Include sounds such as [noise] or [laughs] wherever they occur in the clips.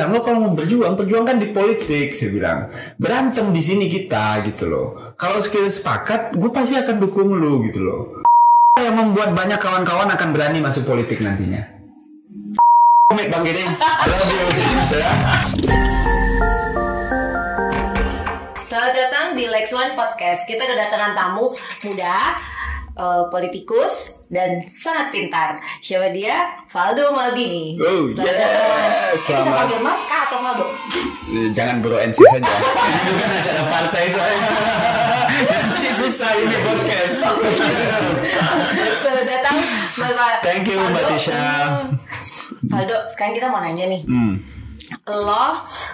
bilang lo kalau mau berjuang perjuangkan di politik saya bilang. Berantem di sini kita gitu loh. Kalau kita sepakat gue pasti akan dukung lo gitu loh. Yang membuat banyak kawan-kawan akan berani masuk politik nantinya? Bang Gedeng ya. Selamat datang di Lex One Podcast. Kita kedatangan tamu muda, eh, politikus, dan sangat pintar. Siapa dia? Valdo Maldini. Oh, Selamat yes. datang Mas. Eh, kita Selamat. panggil Mas Kak atau Valdo? Eh, jangan bro NC saja itu kan acara partai soalnya nanti susah ini podcast Selamat datang Bapak Thank you, Mbak. Tisha. Valdo, sekarang kita mau nanya nih. hmm. Lo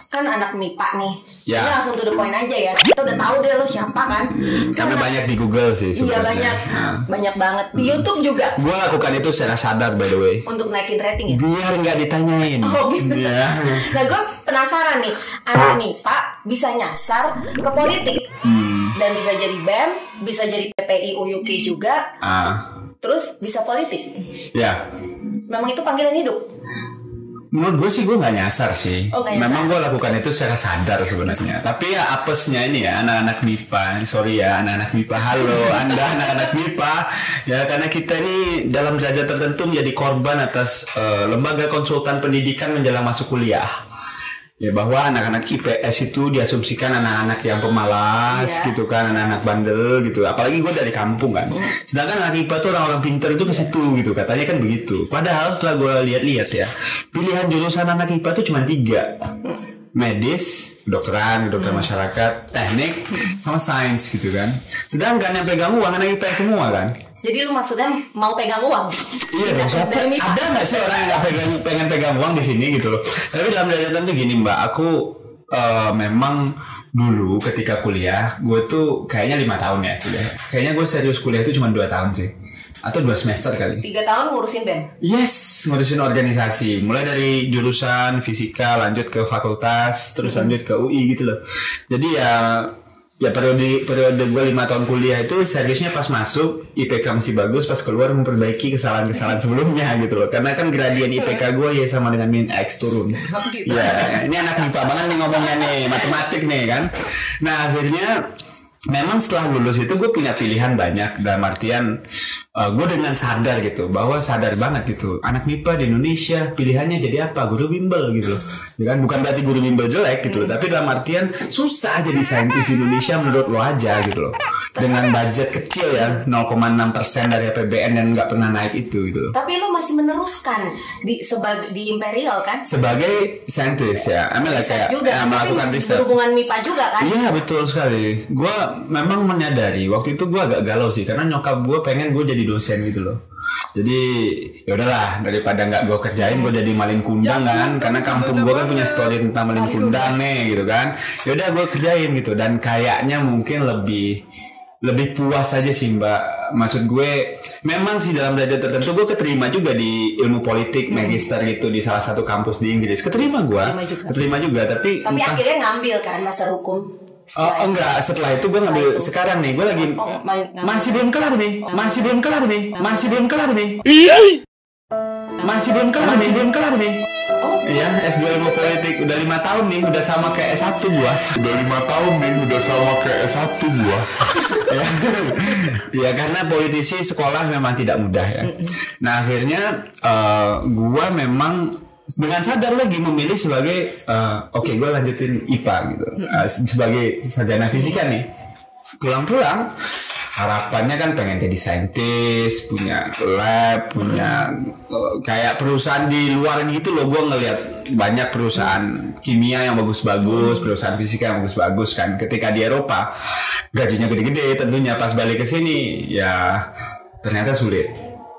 kan anak MIPA nih. Ya. Ini langsung to the point aja ya. Kita udah tahu deh lo siapa kan. karena Anak- banyak di Google sih Iya sebenarnya banyak, Nah. banyak banget. Di YouTube juga gue lakukan itu secara sadar by the way untuk naikin rating ya. biar nggak ditanyain Oh gitu. Iya. Nah gue penasaran nih, anak MIPA bisa nyasar ke politik Hmm. dan bisa jadi BEM, bisa jadi PPI UUK juga, ah terus bisa politik. ya Memang itu panggilan hidup. Menurut gue sih gue nggak nyasar sih. Oh, nyasar. memang gue lakukan itu secara sadar sebenarnya. Tapi ya apesnya ini ya anak-anak MIPA. Sorry ya anak-anak MIPA. Halo [laughs] anda anak-anak MIPA. Ya karena kita ini dalam derajat tertentu menjadi korban atas eh, lembaga konsultan pendidikan menjelang masuk kuliah Ya bahwa anak-anak IPS itu diasumsikan anak-anak yang pemalas Iya. gitu kan, anak-anak bandel gitu. Apalagi gue dari kampung kan. Sedangkan anak IPA tuh orang-orang pinter itu ke situ gitu. Katanya kan begitu. Padahal setelah gue lihat-lihat ya, pilihan jurusan anak IPA tuh cuma tiga. Medis, kedokteran, kedokteran masyarakat, teknik, sama sains gitu kan. Sedangkan yang pegang uang anak IPS semua kan. Jadi lu maksudnya mau pegang uang? Iya dong, siapa? Ada nggak sih orang yang nggak pegang, pengen pegang uang di sini gitu loh? Tapi dalam derajat tuh gini mbak, aku eh, memang dulu ketika kuliah, gue tuh kayaknya lima tahun ya kuliah. Kayaknya gue serius kuliah itu cuma dua tahun sih, atau dua semester kali. Tiga tahun ngurusin BEM. Yes, ngurusin organisasi. Mulai dari jurusan fisika, lanjut ke fakultas, terus lanjut ke UI gitu loh. Jadi ya ya periode periode gue lima tahun kuliah itu seriusnya pas masuk IPK masih bagus, pas keluar memperbaiki kesalahan-kesalahan sebelumnya gitu loh. Karena kan gradien IPK gue ya sama dengan min X turun. Ya, ini anak MIPA banget nih ngomongnya nih, matematik nih kan. Nah akhirnya memang setelah lulus itu gue punya pilihan banyak dalam artian gue dengan sadar gitu bahwa sadar banget gitu anak MIPA di Indonesia pilihannya jadi apa guru bimbel gitu loh ya kan bukan berarti guru bimbel jelek gitu loh tapi dalam artian susah jadi saintis di Indonesia menurut lo aja gitu loh dengan budget kecil ya 0,6% dari APBN dan nggak pernah naik itu gitu loh Tapi lu masih meneruskan di sebagai di Imperial kan? sebagai saintis ya, I mean like kayak juga, ya, melakukan riset. berhubungan MIPA juga kan? Iya betul sekali. Gue memang menyadari waktu itu gue agak galau sih karena nyokap gue pengen gue jadi dosen gitu loh. Jadi ya udahlah daripada nggak gue kerjain gue jadi maling kundang kan karena kampung gue kan punya story tentang maling kundang nih gitu kan. Ya udah gue kerjain gitu dan kayaknya mungkin lebih lebih puas aja sih mbak maksud gue memang sih dalam derajat tertentu gue keterima juga di ilmu politik magister gitu di salah satu kampus di Inggris keterima gue Keterima juga. keterima juga tapi Tapi entah- akhirnya ngambil kan master hukum. Oh, setelah oh, enggak, setelah itu gue ngambil itu. sekarang nih, gue lagi Oh, ma- ngambil. masih belum kelar nih, masih belum kelar nih, masih belum kelar nih, masih belum kelar, masih belum kelar nih. Oh, Iya, S2 ilmu politik. Udah lima tahun nih, udah sama kayak S1 gua. Udah lima tahun nih udah sama kayak S1 gua. Ya. ya karena politisi sekolah memang tidak mudah ya. Nah akhirnya eh, gua memang dengan sadar lagi memilih sebagai eh, oke gua lanjutin IPA gitu. Eh, sebagai sarjana fisika nih. Pulang-pulang harapannya kan pengen jadi saintis punya lab punya eh, kayak perusahaan di luar gitu loh. Gue ngelihat banyak perusahaan kimia yang bagus-bagus perusahaan fisika yang bagus-bagus kan. Ketika di Eropa gajinya gede-gede tentunya pas balik ke sini ya ternyata sulit.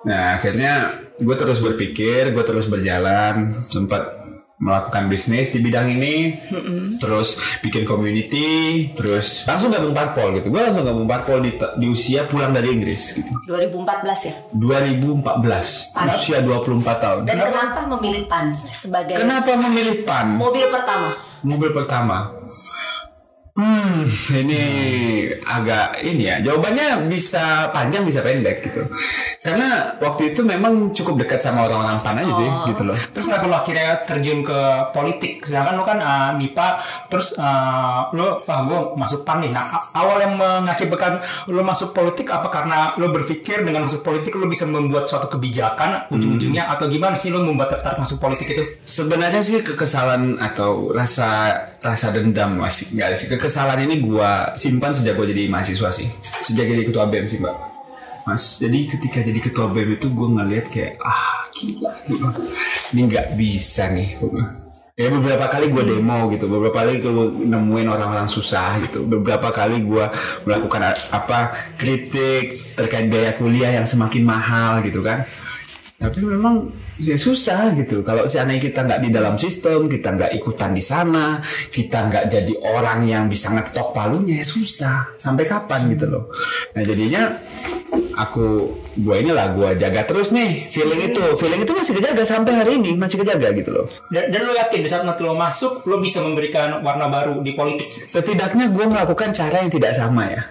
Nah akhirnya gue terus berpikir gue terus berjalan sempat melakukan bisnis di bidang ini, terus bikin community, terus langsung gabung parpol gitu. Gue langsung gabung parpol di, di usia pulang dari Inggris gitu. 2014 ya. 2014, Pan. usia 24 tahun. Dan kenapa memilih PAN sebagai Kenapa memilih PAN? mobil pertama? Mobil pertama. Hmm, ini agak ini ya. Jawabannya bisa panjang bisa pendek gitu. Karena waktu itu memang cukup dekat sama orang-orang PAN aja sih gitu loh. Terus kenapa lo akhirnya terjun ke politik? Sedangkan lo kan uh, MIPA, terus uh, lo, ah gue masuk PAN nih. Nah, awal yang mengakibatkan lo masuk politik apa karena lo berpikir dengan masuk politik lo bisa membuat suatu kebijakan ujung-ujungnya atau gimana sih lo membuat tertarik masuk politik itu? Sebenarnya sih kekesalan atau rasa rasa dendam masih enggak sih. Kekesalan ini gua simpan sejak gua jadi mahasiswa sih. Sejak jadi ketua BEM sih, Mbak. Mas, jadi ketika jadi ketua BEM itu gue ngeliat kayak ah gila, ini nggak bisa nih. Ya beberapa kali gue demo gitu, beberapa kali gue nemuin orang-orang susah gitu, beberapa kali gue melakukan apa kritik terkait biaya kuliah yang semakin mahal gitu kan. Tapi memang ya susah gitu. Kalau seandainya kita nggak di dalam sistem, kita nggak ikutan di sana, kita nggak jadi orang yang bisa ngetok palunya, ya susah. Sampai kapan gitu loh. Nah jadinya aku gua inilah gua jaga terus nih feeling itu feeling itu masih kejaga sampai hari ini masih kejaga gitu loh Dan, dan lo yakin di saat nanti lo masuk, lo bisa memberikan warna baru di politik? setidaknya gua melakukan cara yang tidak sama ya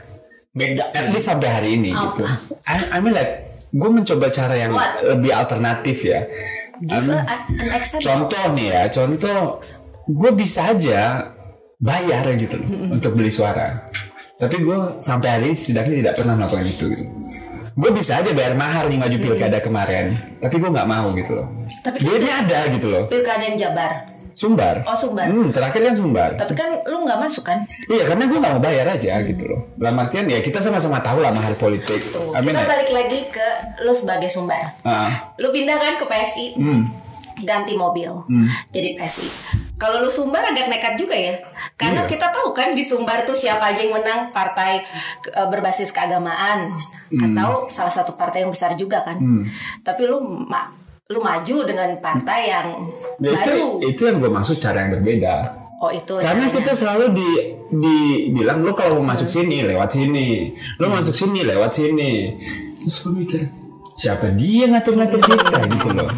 Beda. at least sampai hari ini gitu I, I mean like gue mencoba cara yang What? lebih alternatif ya. Give a, an contoh nih ya contoh gue bisa aja bayar gitu loh untuk beli suara. Tapi gue sampai hari ini setidaknya tidak pernah melakukan itu gitu. Gue bisa aja bayar mahal nih maju pilkada kemarin tapi gue nggak mau gitu loh. Tapi kan ada gitu loh. Pilkada yang Jabar. Sumbar. Oh, Sumbar. hmm, terakhir kan sumbar. Tapi kan lu nggak masuk kan? iya karena gue nggak mau bayar aja gitu loh. Dalam artian ya kita sama-sama tahu lah mahal politik. Tuh, mean, kita like, balik lagi ke lu sebagai Sumbar. ah, Lu pindah kan ke PSI. hmm, ganti mobil. Jadi PSI. Kalau lu Sumbar agak nekat juga ya, karena Iya. kita tahu kan di Sumbar tuh siapa aja yang menang. Partai eh, berbasis keagamaan. Atau salah satu partai yang besar juga kan. Tapi lu lu maju dengan partai yang ya itu baru. itu yang gue maksud cara yang berbeda Oh itu. Karena caranya. kita selalu di dibilang lo kalau mau masuk sini lewat sini, lo masuk sini lewat sini. Terus gue mikir siapa dia ngatur-ngatur kita gitu loh,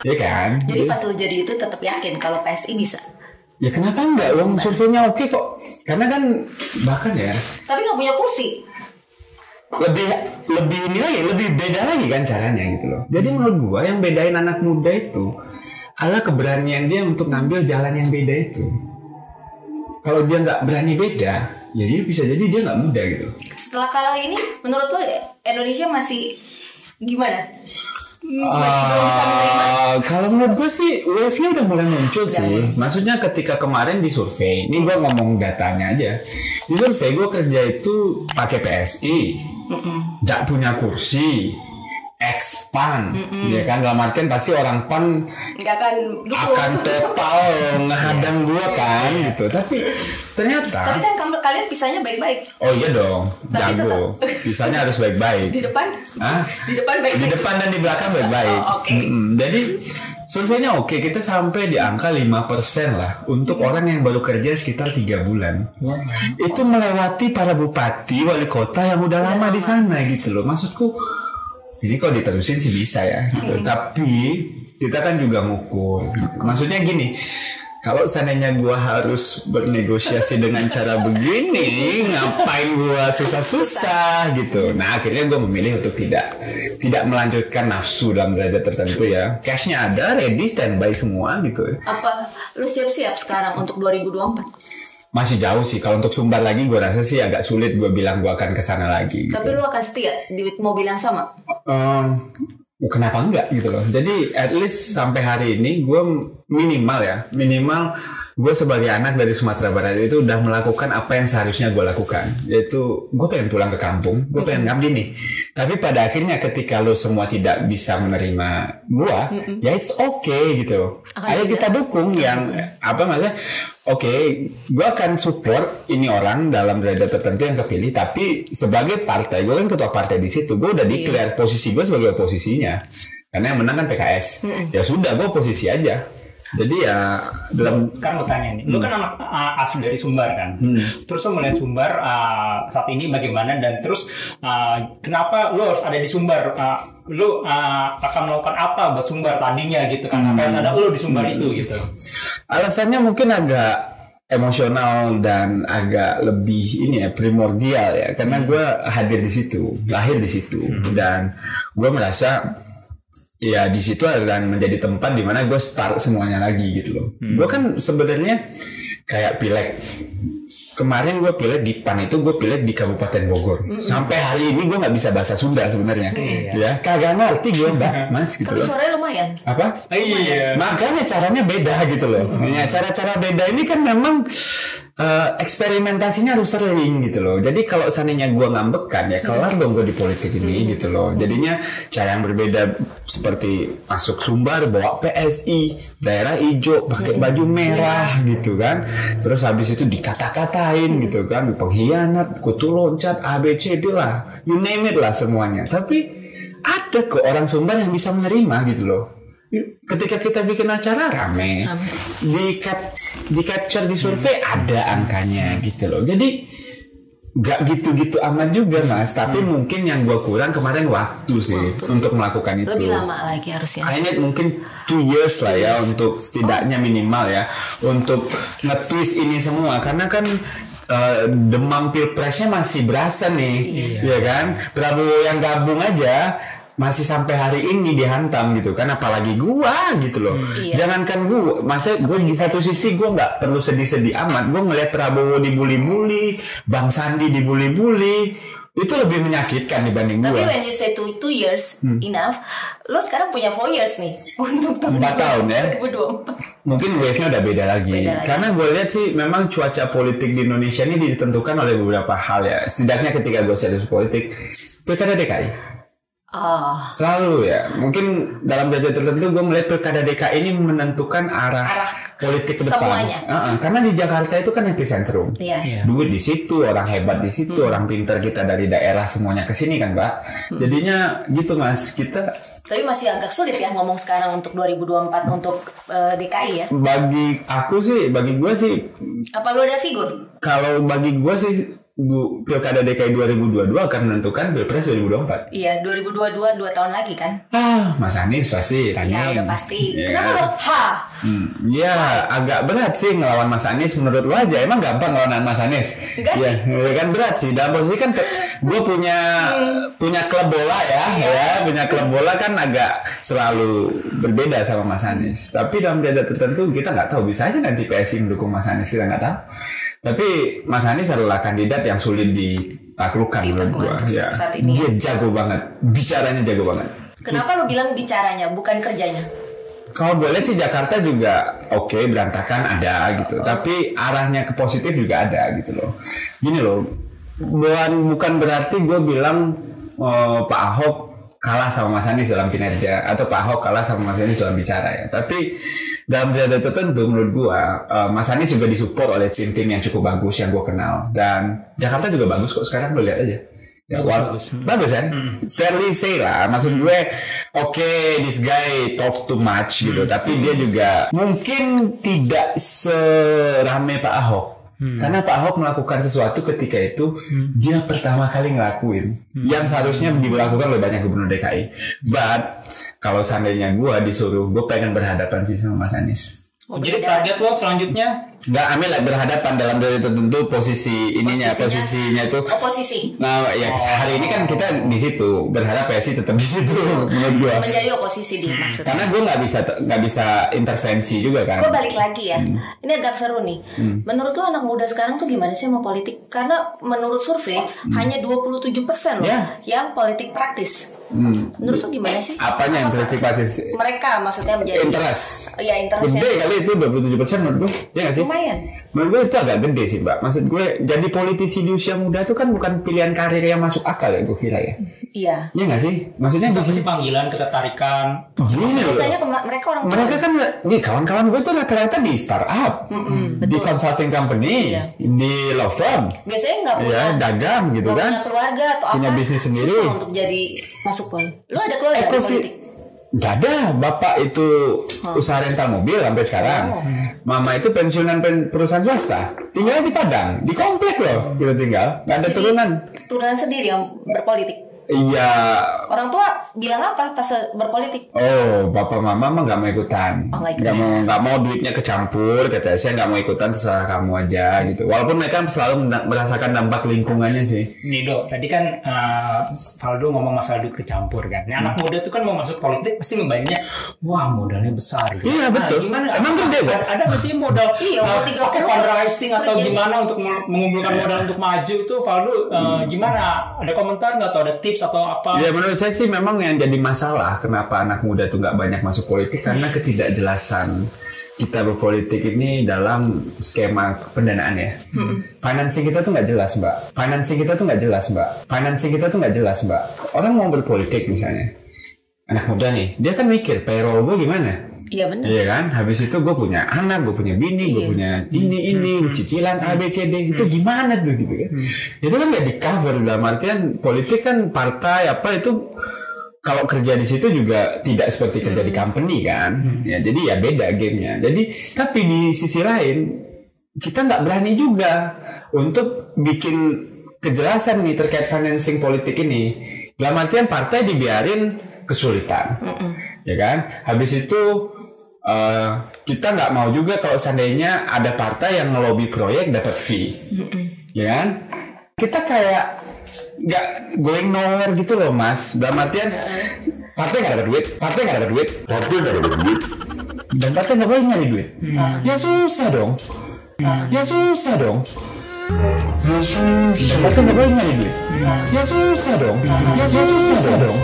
ya kan? Jadi pas lu jadi itu tetap yakin kalau PSI bisa. Ya kenapa enggak? Uang surveinya oke kok. Karena kan bahkan ya Tapi nggak punya kursi. Lebih lebih ini lagi, lebih beda lagi kan caranya gitu loh. Jadi menurut gua yang bedain anak muda itu adalah keberanian dia untuk ngambil jalan yang beda itu. Kalau dia nggak berani beda, ya dia bisa jadi dia nggak muda gitu. Setelah kalah ini, menurut lu Indonesia masih gimana? Masih belum bisa menerima? Ah, kalau menurut gue sih wave-nya udah mulai muncul sih. Maksudnya ketika kemarin di survei, ini gue ngomong datanya aja. Di survei gue kerja itu pakai PSI, nggak punya kursi, expand, ya kan dalam artian pasti orang pan Nggak akan dukung. akan total ngehadang gue kan gitu. Tapi ternyata, Tapi kan kamu kalian pisahnya baik-baik. oh iya dong, Tapi jago. Bisanya harus baik-baik. Di depan, Hah? di depan baik-baik. di depan dan di belakang baik-baik. Oh, oke. Mm-mm. Jadi surveinya oke, kita sampai di angka 5% lah untuk orang yang baru kerja sekitar tiga bulan. Itu melewati para bupati, wali kota yang udah lama di sana gitu loh. Maksudku ini kalau diterusin sih bisa ya. Gitu. Tapi kita kan juga ngukur. Gitu. Maksudnya gini. Kalau seandainya gua harus bernegosiasi dengan cara begini, ngapain gua susah-susah gitu. Nah akhirnya gua memilih untuk tidak tidak melanjutkan nafsu dalam derajat tertentu ya. Cashnya ada, ready, standby semua gitu. Apa lu siap-siap sekarang untuk 2024? Masih jauh sih. Kalau untuk sumbar lagi, gua rasa sih agak sulit gua bilang gua akan ke sana lagi. Gitu. Tapi lu akan setia di mobil yang sama? Ehm, kenapa enggak gitu loh. Jadi at least sampai hari ini gue minimal ya, minimal gue sebagai anak dari Sumatera Barat itu udah melakukan apa yang seharusnya gue lakukan. Yaitu gue pengen pulang ke kampung, gue pengen ngabdi nih. Tapi pada akhirnya ketika lo semua tidak bisa menerima gue, ya it's okay gitu. Ayo kita dukung yang apa maksudnya? Oke, gue akan support ini orang dalam derajat tertentu yang kepilih, tapi sebagai partai, gue kan ketua partai di situ, gue udah declare posisi gue sebagai oposisinya, karena yang menang kan PKS. Ya sudah, gue posisi aja. Jadi ya dalam Sekarang gue tanya nih, lu kan anak uh, asli dari Sumbar kan, terus lu melihat Sumbar uh, saat ini bagaimana dan terus uh, kenapa lu harus ada di Sumbar? Uh, lu uh, akan melakukan apa buat Sumbar tadinya gitu kan? Apa yang ada lu di Sumbar itu gitu? Alasannya mungkin agak emosional dan agak lebih ini ya primordial ya. Karena gue hadir di situ lahir di situ. Dan gue merasa ya di situ akan menjadi tempat di mana gue start semuanya lagi gitu loh. Gue kan sebenarnya kayak pileg kemarin gue pilih di PAN itu gue pilih di Kabupaten Bogor. Sampai hari ini gue nggak bisa bahasa Sunda sebenarnya. Ya kagak ngerti gue mbak. Mas gitu Tapi loh. suaranya lumayan. apa? Iya. Makanya caranya beda gitu loh. Ya, cara-cara beda ini kan memang eh, eksperimentasinya harus sering gitu loh. Jadi kalau seandainya gua ngambekan ya kelar dong gue di politik ini gitu loh. Jadinya cara yang berbeda seperti masuk Sumbar bawa PSI, daerah hijau pakai baju merah gitu kan. Terus habis itu dikata-katain gitu kan, pengkhianat, kutu loncat, ABCD lah, you name it lah semuanya. Tapi ada kok orang Sumbar yang bisa menerima gitu loh ketika kita bikin acara rame. Di cap di capture di survei ada angkanya gitu loh. Jadi nggak gitu-gitu amat juga mas. Tapi mungkin yang gua kurang kemarin waktu sih untuk melakukan itu. Lebih lama lagi harusnya. I need mungkin two years lah ya untuk setidaknya minimal ya untuk nge-twist ini semua. Karena kan eh, demam pilpresnya masih berasa nih. Ya kan? Prabowo yang gabung aja masih sampai hari ini dihantam gitu kan apalagi gua gitu loh Iya. jangankan gua masa gua di satu sisi gua nggak perlu sedih-sedih amat gua ngeliat Prabowo dibully-bully Bang Sandi dibully-bully itu lebih menyakitkan dibanding Tapi gua when you say two, two years Hmm. enough, lo sekarang punya four years nih [laughs] untuk tahun Empat tahun ya. 2024. mungkin wave-nya udah beda lagi. Beda lagi. Karena gue lihat sih memang cuaca politik di Indonesia ini ditentukan oleh beberapa hal ya. Setidaknya ketika gue serius politik, pilkada DKI Ah, selalu ya. Mungkin dalam derajat tertentu gue melihat pilkada DKI ini menentukan arah, Arah politik ke depan. semuanya. Uh-uh, karena di Jakarta itu kan epicentrum. iya. Iya. Duit di situ, orang hebat di situ, orang pinter kita dari daerah semuanya ke sini kan, Mbak. Jadinya gitu Mas, kita Tapi masih agak sulit ya ngomong sekarang untuk 2024 untuk eh, DKI ya. bagi aku sih, bagi gue sih Apa lo ada figur? kalau bagi gue sih pilkada DKI 2022 akan menentukan pilpres 2024. Iya, 2022 dua tahun lagi kan? Ah, Mas Anies pasti Iya, tanya. udah pasti. Ya. Kenapa lo? Ha. Hmm, ya agak berat sih ngelawan Mas Anies menurut lo aja emang gampang ngelawan Mas Anies Enggak ya, ya kan berat sih dalam posisi kan gue punya punya klub bola ya Iya. ya punya klub bola kan agak selalu berbeda sama Mas Anies tapi dalam derajat tertentu kita nggak tahu bisa aja nanti PSI mendukung Mas Anies kita nggak tahu tapi Mas Anies adalah kandidat yang sulit ditaklukkan menurut gue ya. saat ini dia jago banget. Bicaranya jago banget. Kenapa lo bilang bicaranya bukan kerjanya? kalau gue lihat sih Jakarta juga oke berantakan ada gitu, tapi arahnya ke positif juga ada gitu loh. Gini loh, bukan bukan berarti gue bilang eh, Pak Ahok kalah sama Mas Anies dalam kinerja atau Pak Ahok kalah sama Mas Anies dalam bicara ya. Tapi dalam derajat tertentu menurut gue eh, Mas Anies juga disupport oleh tim-tim yang cukup bagus yang gue kenal dan Jakarta juga bagus kok sekarang lo lihat aja. Ya, wal- bagus, kan? Fairly say lah. Maksud gue, oke, this guy talk too much gitu. Tapi dia juga mungkin tidak serame Pak Ahok. Karena Pak Ahok melakukan sesuatu ketika itu dia pertama kali ngelakuin. Yang seharusnya dilakukan oleh banyak gubernur DKI. But kalau seandainya gue disuruh, gue pengen berhadapan sih sama Mas Anies. Mau Jadi target lo selanjutnya Nggak ambil lah berhadapan dalam dari tertentu posisi ininya Posisinya? posisinya itu oposisi Nah, ya hari ini kan kita di situ berharap PSI tetap di situ [laughs] menurut gua. menjadi oposisi di maksudnya. Karena gua nggak bisa nggak bisa intervensi juga kan. Gue balik lagi ya. Hmm. Ini agak seru nih. Menurut lo anak muda sekarang tuh gimana sih sama politik? Karena menurut survei hanya 27% loh Hmm. Ya. yang politik praktis. Hmm. Menurut lo gimana sih? Apanya yang politik praktis? Mereka maksudnya menjadi Interest. Iya, interestnya Gede kali itu 27% menurut gue. Ya nggak sih? Lumayan. Menurut gue itu agak gede sih mbak. Maksud gue jadi politisi di usia muda itu kan bukan pilihan karir yang masuk akal ya gue kira ya. Iya. Iya nggak sih? Maksudnya di sini sih panggilan ketertarikan gini loh. Biasanya mereka orang mereka kan nih kawan-kawan gue tuh rata-rata di startup, di betul. consulting company, Iya. di law firm, biasanya nggak punya ya dagang gitu kan. punya keluarga atau Punya apa bisnis sendiri. susah untuk jadi masuk pol. Lu ada keluarga Eko di sih politik? Gak ada, bapak itu usaha rental mobil sampai sekarang. Oh. Mama itu pensiunan pen- perusahaan swasta. Tinggalnya di Padang, di komplek loh. Gitu tinggal, nggak ada Jadi, turunan. Turunan sendiri yang berpolitik. Iya. Orang tua bilang apa pas berpolitik? Oh, bapak mama mah nggak mau ikutan. Oh, nggak mau nggak mau duitnya kecampur. Kata saya nggak mau ikutan terserah kamu aja gitu. Walaupun mereka selalu merasakan dampak lingkungannya sih. Nih Do, tadi kan eh, Valdo ngomong masalah duit kecampur kan. Nah, anak muda tuh kan mau masuk politik pasti membayangnya, wah modalnya besar. Gitu. Iya, betul. gimana? Emang Ada- gede, kok? Ada, ada nggak sih modal [laughs] Iya, eh, 30 pakai fundraising atau gimana untuk meng- mengumpulkan modal untuk maju itu Valdo eh, gimana? Ada komentar nggak atau ada tips atau apa? Ya menurut saya sih memang yang jadi masalah kenapa anak muda tuh nggak banyak masuk politik karena ketidakjelasan kita berpolitik ini dalam skema pendanaan ya. Financing kita tuh nggak jelas mbak. Financing kita tuh nggak jelas mbak. Financing kita tuh nggak jelas mbak. Orang mau berpolitik misalnya, anak muda nih, dia kan mikir payroll gue gimana. Iya benar. Iya kan, habis itu gue punya anak, gue punya bini, gue Iya. punya ini ini cicilan A B C D itu gimana tuh gitu kan? Itu kan gak di cover dalam artian politik kan partai apa itu kalau kerja di situ juga tidak seperti kerja di company kan, ya jadi ya beda gamenya. Jadi tapi di sisi lain kita nggak berani juga untuk bikin kejelasan nih terkait financing politik ini. Dalam artian partai dibiarin kesulitan, ya kan? Habis itu eh, kita nggak mau juga kalau seandainya ada partai yang ngelobi proyek dapat fee, ya kan? Kita kayak nggak going nowhere gitu loh mas. Dalam artian partai nggak dapat duit, partai nggak dapat duit, Partai nggak dapat duit. dan partai nggak boleh nyari duit. Ya susah dong. Ya susah dong. Ya susah. Dan partai nggak boleh nyari duit. Ya susah dong. Ya susah dong.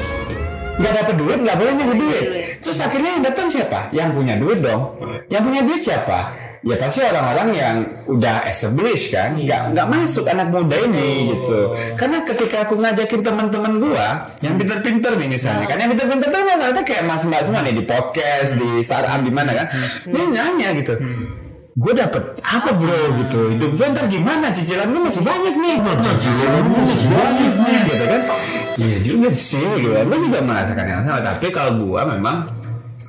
Nggak dapat duit, nggak boleh nyari duit. Terus akhirnya yang datang siapa? Yang punya duit dong. Yang punya duit siapa? Ya pasti orang-orang yang udah established kan, nggak nggak masuk anak muda ini gitu. Karena ketika aku ngajakin teman-teman gua yang pinter-pinter nih misalnya, kan. Yang pinter-pinter tuh rata-rata kayak mas mbak semua nih di podcast, di startup di mana kan, dia nanya gitu gue dapet apa bro gitu. Hidup gue ntar gimana? Cicilan gue masih banyak nih. Cicilan lu masih banyak nih. gitu kan? Iya juga sih gitu. Gue juga merasakan yang sama. Tapi kalau gue memang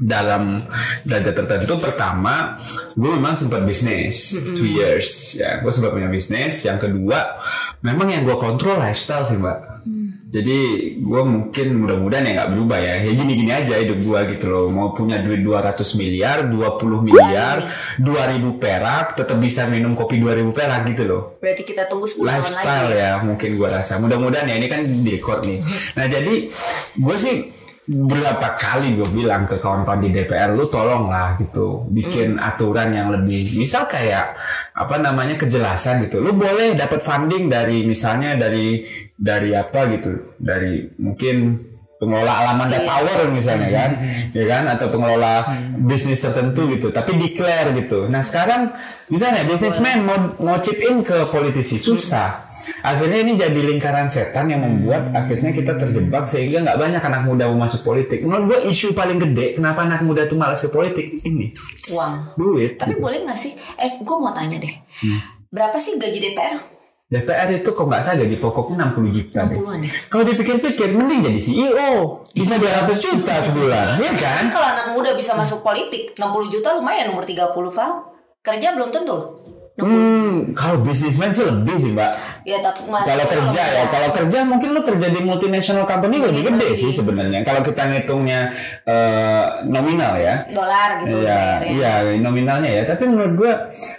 dalam derajat tertentu pertama gue memang sempat bisnis. Two years ya. Gue sempat punya bisnis. Yang kedua memang yang gue kontrol lifestyle sih mbak jadi gue mungkin mudah-mudahan ya nggak berubah ya. Ya gini-gini aja hidup gue gitu loh. Mau punya duit 200 miliar 20 miliar 2000 perak tetap bisa minum kopi 2000 perak gitu loh. Berarti kita tunggu 10 tahun lagi. lifestyle ya mungkin gua rasa. Mudah-mudahan ya ini kan di record nih. Nah jadi gue sih berapa kali gue bilang ke kawan-kawan di DPR lu tolonglah gitu. Bikin aturan yang lebih misal kayak apa namanya kejelasan gitu. Lu boleh dapat funding dari misalnya dari dari apa gitu dari mungkin pengelola Alamanda Tower misalnya kan ya kan atau pengelola bisnis tertentu gitu tapi declare gitu nah sekarang misalnya bisnismen mau mau chip in ke politisi susah akhirnya ini jadi lingkaran setan yang membuat akhirnya kita terjebak sehingga nggak banyak anak muda mau masuk politik menurut gue isu paling gede kenapa anak muda tuh malas ke politik ini Uang. duit Tapi gitu. boleh nggak sih? Eh, gue mau tanya deh. Hmm. Berapa sih gaji DPR? DPR itu kok nggak salah gaji pokoknya 60 juta deh 60-an ya? kalau dipikir-pikir mending jadi CEO bisa 200 juta sebulan ya kan kalau anak muda bisa masuk politik, 60 juta lumayan umur 30, Val. Kerja belum tentu. Hmm, kalau bisnismen sih lebih sih mbak. Ya, tapi Kalau kerja ya, kalau kerja mungkin lu kerja di multinational company lebih gede sih sebenarnya. Kalau kita ngitungnya eh, nominal ya. dolar gitu Iya, bayarnya. iya nominalnya ya. Tapi menurut gua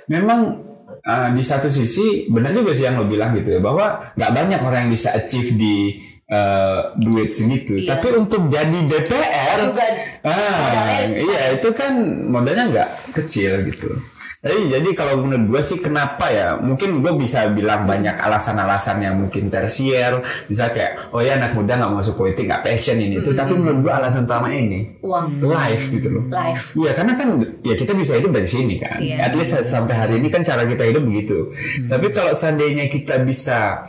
memang eh, di satu sisi benar juga sih yang lo bilang gitu ya bahwa nggak banyak orang yang bisa achieve di eh, duit segitu. Iya. Tapi untuk jadi DPR, Juga ah, iya itu kan modalnya nggak kecil gitu. Jadi, jadi kalau menurut gue sih kenapa ya mungkin gue bisa bilang banyak alasan-alasan yang mungkin tersier bisa kayak oh ya anak muda nggak masuk politik nggak passion ini itu tapi menurut gue alasan utama ini Uang. life gitu loh Life. Iya karena kan ya kita bisa hidup dari sini kan. Iya. At least sampai hari ini kan cara kita hidup begitu. Tapi kalau seandainya kita bisa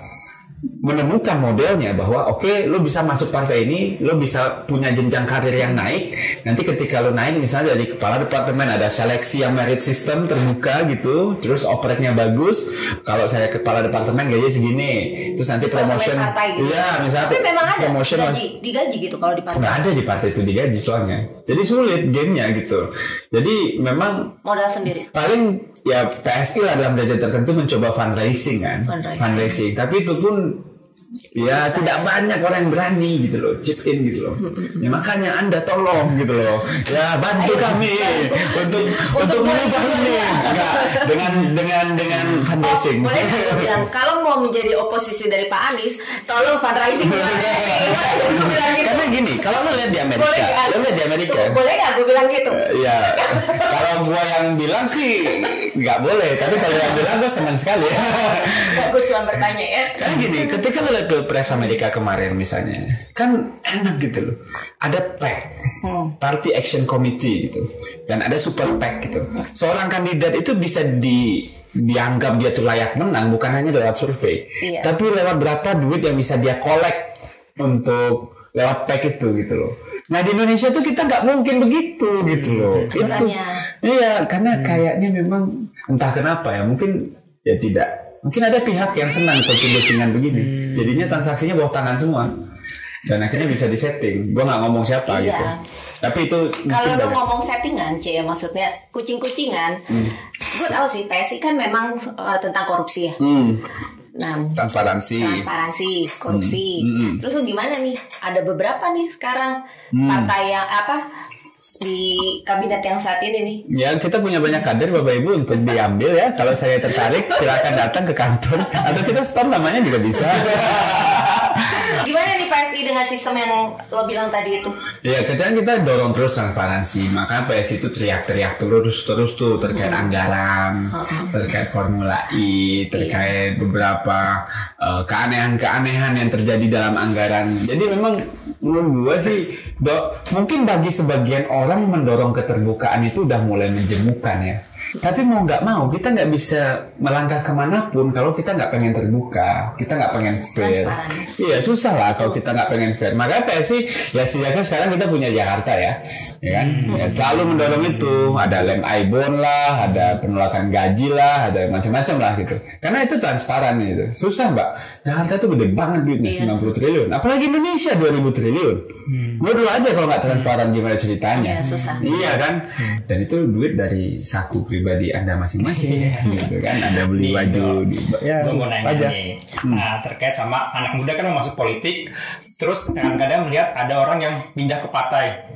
menemukan modelnya bahwa oke lo bisa masuk partai ini lo bisa punya jenjang karir yang naik nanti ketika lo naik misalnya dari kepala departemen ada seleksi yang merit system terbuka gitu terus operatnya bagus kalau saya kepala departemen gaji segini terus nanti promotion partai gitu. iya misalnya Tapi memang ada promotion gaji, digaji gitu kalau di partai. nggak ada di partai itu digaji soalnya jadi sulit gamenya gitu jadi memang Modal sendiri. paling ya PSI lah dalam derajat tertentu mencoba fundraising kan Fundraising. fundraising tapi itu pun Ya tidak banyak orang yang berani gitu loh chip in gitu loh. Ya makanya anda tolong gitu loh. Ya bantu Ayo, kami untuk untuk mengubah ini. Enggak dengan dengan dengan fundraising. Boleh nggak gue bilang [laughs] kalau mau menjadi oposisi dari Pak Anies, tolong fundraising fundraising. Boleh gue? Karena gini, kalau lo lihat di Amerika, Boleh lo lihat di Amerika. Tuh, boleh nggak gue bilang gitu? Ya, kalau gua yang bilang sih nggak boleh, tapi kalau yang bilang gua senang sekali. Gue cuma bertanya ya. Karena gini, ketika lihat pilpres Amerika kemarin misalnya, kan enak gitu loh. Ada PAC, Party Action Committee gitu, dan ada Super PAC gitu. Seorang kandidat itu bisa di dianggap dia tuh layak menang bukan hanya lewat survei, Iya. tapi lewat berapa duit yang bisa dia kolek untuk lewat PAC itu gitu loh. Nah di Indonesia tuh kita nggak mungkin begitu gitu loh. Itu, iya karena kayaknya memang entah kenapa ya mungkin ya tidak. Mungkin ada pihak yang senang kucing-kucingan begini. Jadinya transaksinya bawah tangan semua. Dan akhirnya bisa disetting. Gua nggak ngomong siapa Iya. gitu. Tapi itu Kalau lo ngomong settingan, C ya maksudnya kucing-kucingan, Hmm. gue tahu sih PSI kan memang eh, tentang korupsi ya. Hmm, Nah, transparansi. transparansi, korupsi. Hmm, Terus lu gimana nih? Ada beberapa nih sekarang Hmm. partai yang apa di kabinet yang saat ini nih. Ya kita punya banyak kader Bapak Ibu untuk diambil ya. Kalau saya tertarik silakan datang ke kantor atau kita store namanya juga bisa. [laughs] Gimana nih PSI dengan sistem yang lo bilang tadi itu? Ya kadang kita dorong terus transparansi Maka PS itu teriak-teriak terus terus tuh Terkait anggaran Terkait Formula E Terkait beberapa eh, keanehan-keanehan yang terjadi dalam anggaran Jadi memang menurut gua sih do, Mungkin bagi sebagian orang mendorong keterbukaan itu udah mulai menjemukan ya tapi mau nggak mau kita nggak bisa melangkah ke mana pun kalau kita nggak pengen terbuka kita nggak pengen fair. Iya susah lah kalau kita nggak pengen fair. Makanya PSI ya setidaknya sekarang kita punya Jakarta ya, ya kan? Ya, selalu mendorong itu. Ada lem ibon lah, ada penolakan gaji lah, ada macam-macam lah gitu. Karena itu transparan gitu. Susah mbak. Jakarta itu gede banget duitnya Iya. 90 triliun. Apalagi Indonesia 2000 triliun. Gue dulu aja kalau nggak transparan gimana ceritanya. Iya, susah. Iya kan? Dan itu duit dari saku pribadi anda masing-masing. gitu kan? Ada beli Nih, baju di ya, gue mau nanya aja. nih nah, terkait sama anak muda kan mau masuk politik terus kadang-kadang melihat ada orang yang pindah ke partai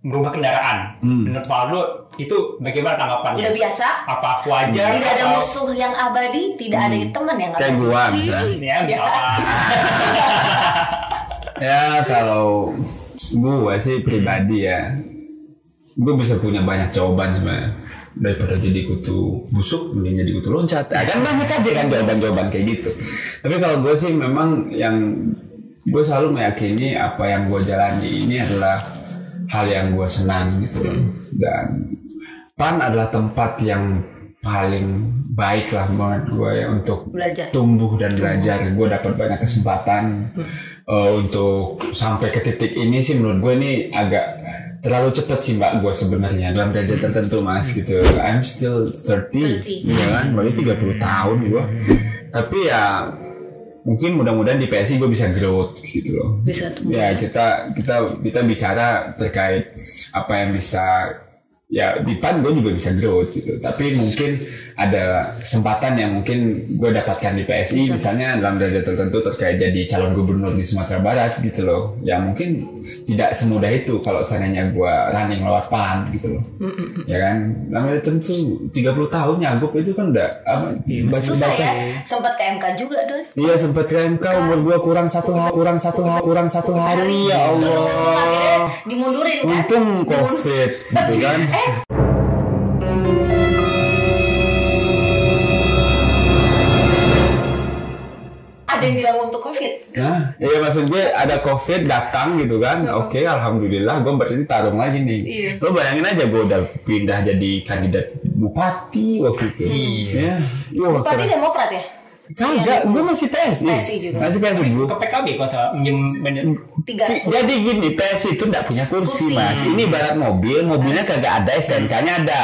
berubah kendaraan menurut Valdo itu bagaimana tanggapannya Udah biasa? apa wajar Tidak ada atau- musuh yang abadi, tidak ada teman yang Kayak abadi. gua misalnya. ya misalkan [laughs] Ya kalau gue sih pribadi ya, gue bisa punya banyak jawaban sebenarnya daripada jadi kutu busuk mending jadi kutu loncat. Ya, kan banyak aja kan jawaban-jawaban kayak gitu. Tapi kalau gue sih memang yang gue selalu meyakini apa yang gue jalani ini adalah hal yang gue senang gitu loh. Dan PAN adalah tempat yang paling baik lah menurut gue ya untuk Belajar. tumbuh dan belajar gue dapat banyak kesempatan eh, untuk sampai ke titik ini sih menurut gue ini agak terlalu cepet sih mbak gue sebenarnya dalam derajat tertentu mas gitu. I'm still 30, 30. iya kan? Baru 30 tahun gue tapi ya mungkin mudah-mudahan di PSI gue bisa growth gitu loh. Bisa tumbuh. ya kita kita kita bicara terkait apa yang bisa ya di PAN gue juga bisa growth gitu. Tapi mungkin ada kesempatan yang mungkin gue dapatkan di PSI misalnya dalam derajat tertentu terkait jadi calon gubernur di Sumatera Barat gitu loh. Ya mungkin tidak semudah itu kalau seandainya gue running lewat PAN gitu loh. Ya kan? Namanya tentu 30 tahun nyagup itu kan udah apa Susah baca- ya, sempat ke MK juga tuh. Iya sempat ke MK umur gua kurang satu hari, kurang satu hari, kurang satu hari. ya Terus untung akhirnya Allah. dimundurin kan? Untung covid gitu kan. [laughs] Ada yang bilang untuk COVID. Nah, iya maksud gue ada covid datang gitu kan. Oke, alhamdulillah gue berarti tarung lagi nih. Iya. Lo bayangin aja gue udah pindah jadi kandidat bupati waktu itu. Iya. Wah, Bupati keren. Demokrat ya? Kagak, gue masih PSI. PSI juga. Masih PSI gue. ke PKB kalau salah Tiga. Jadi gini, PS itu tidak punya kursi, Kursi. mas. Ini ibarat mobil, mobilnya kagak ada, STNK-nya ada.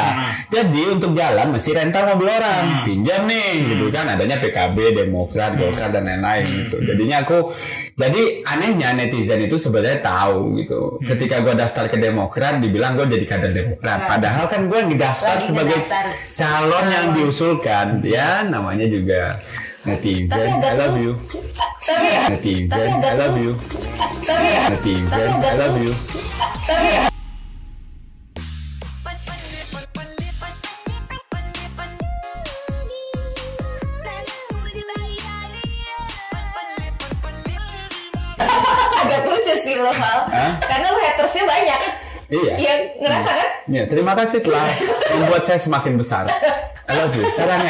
Jadi untuk jalan mesti rental mobil orang, pinjam nih, gitu kan. Adanya PKB, Demokrat, Golkar dan lain-lain gitu. Jadinya aku, jadi anehnya netizen itu sebenarnya tahu gitu. Ketika gue daftar ke Demokrat, dibilang gue jadi kader Demokrat. Padahal kan gue ngedaftar Lagi sebagai calon yang diusulkan. Ya namanya juga netizen. agak I love you. tapi Netizen, I love you. tapi Netizen, I love you. tapi agak lucu sih lo Val Hah? karena lo hatersnya banyak Iya. Iya, ngerasa kan? Ya, terima kasih telah membuat saya semakin besar. I love you. Sarang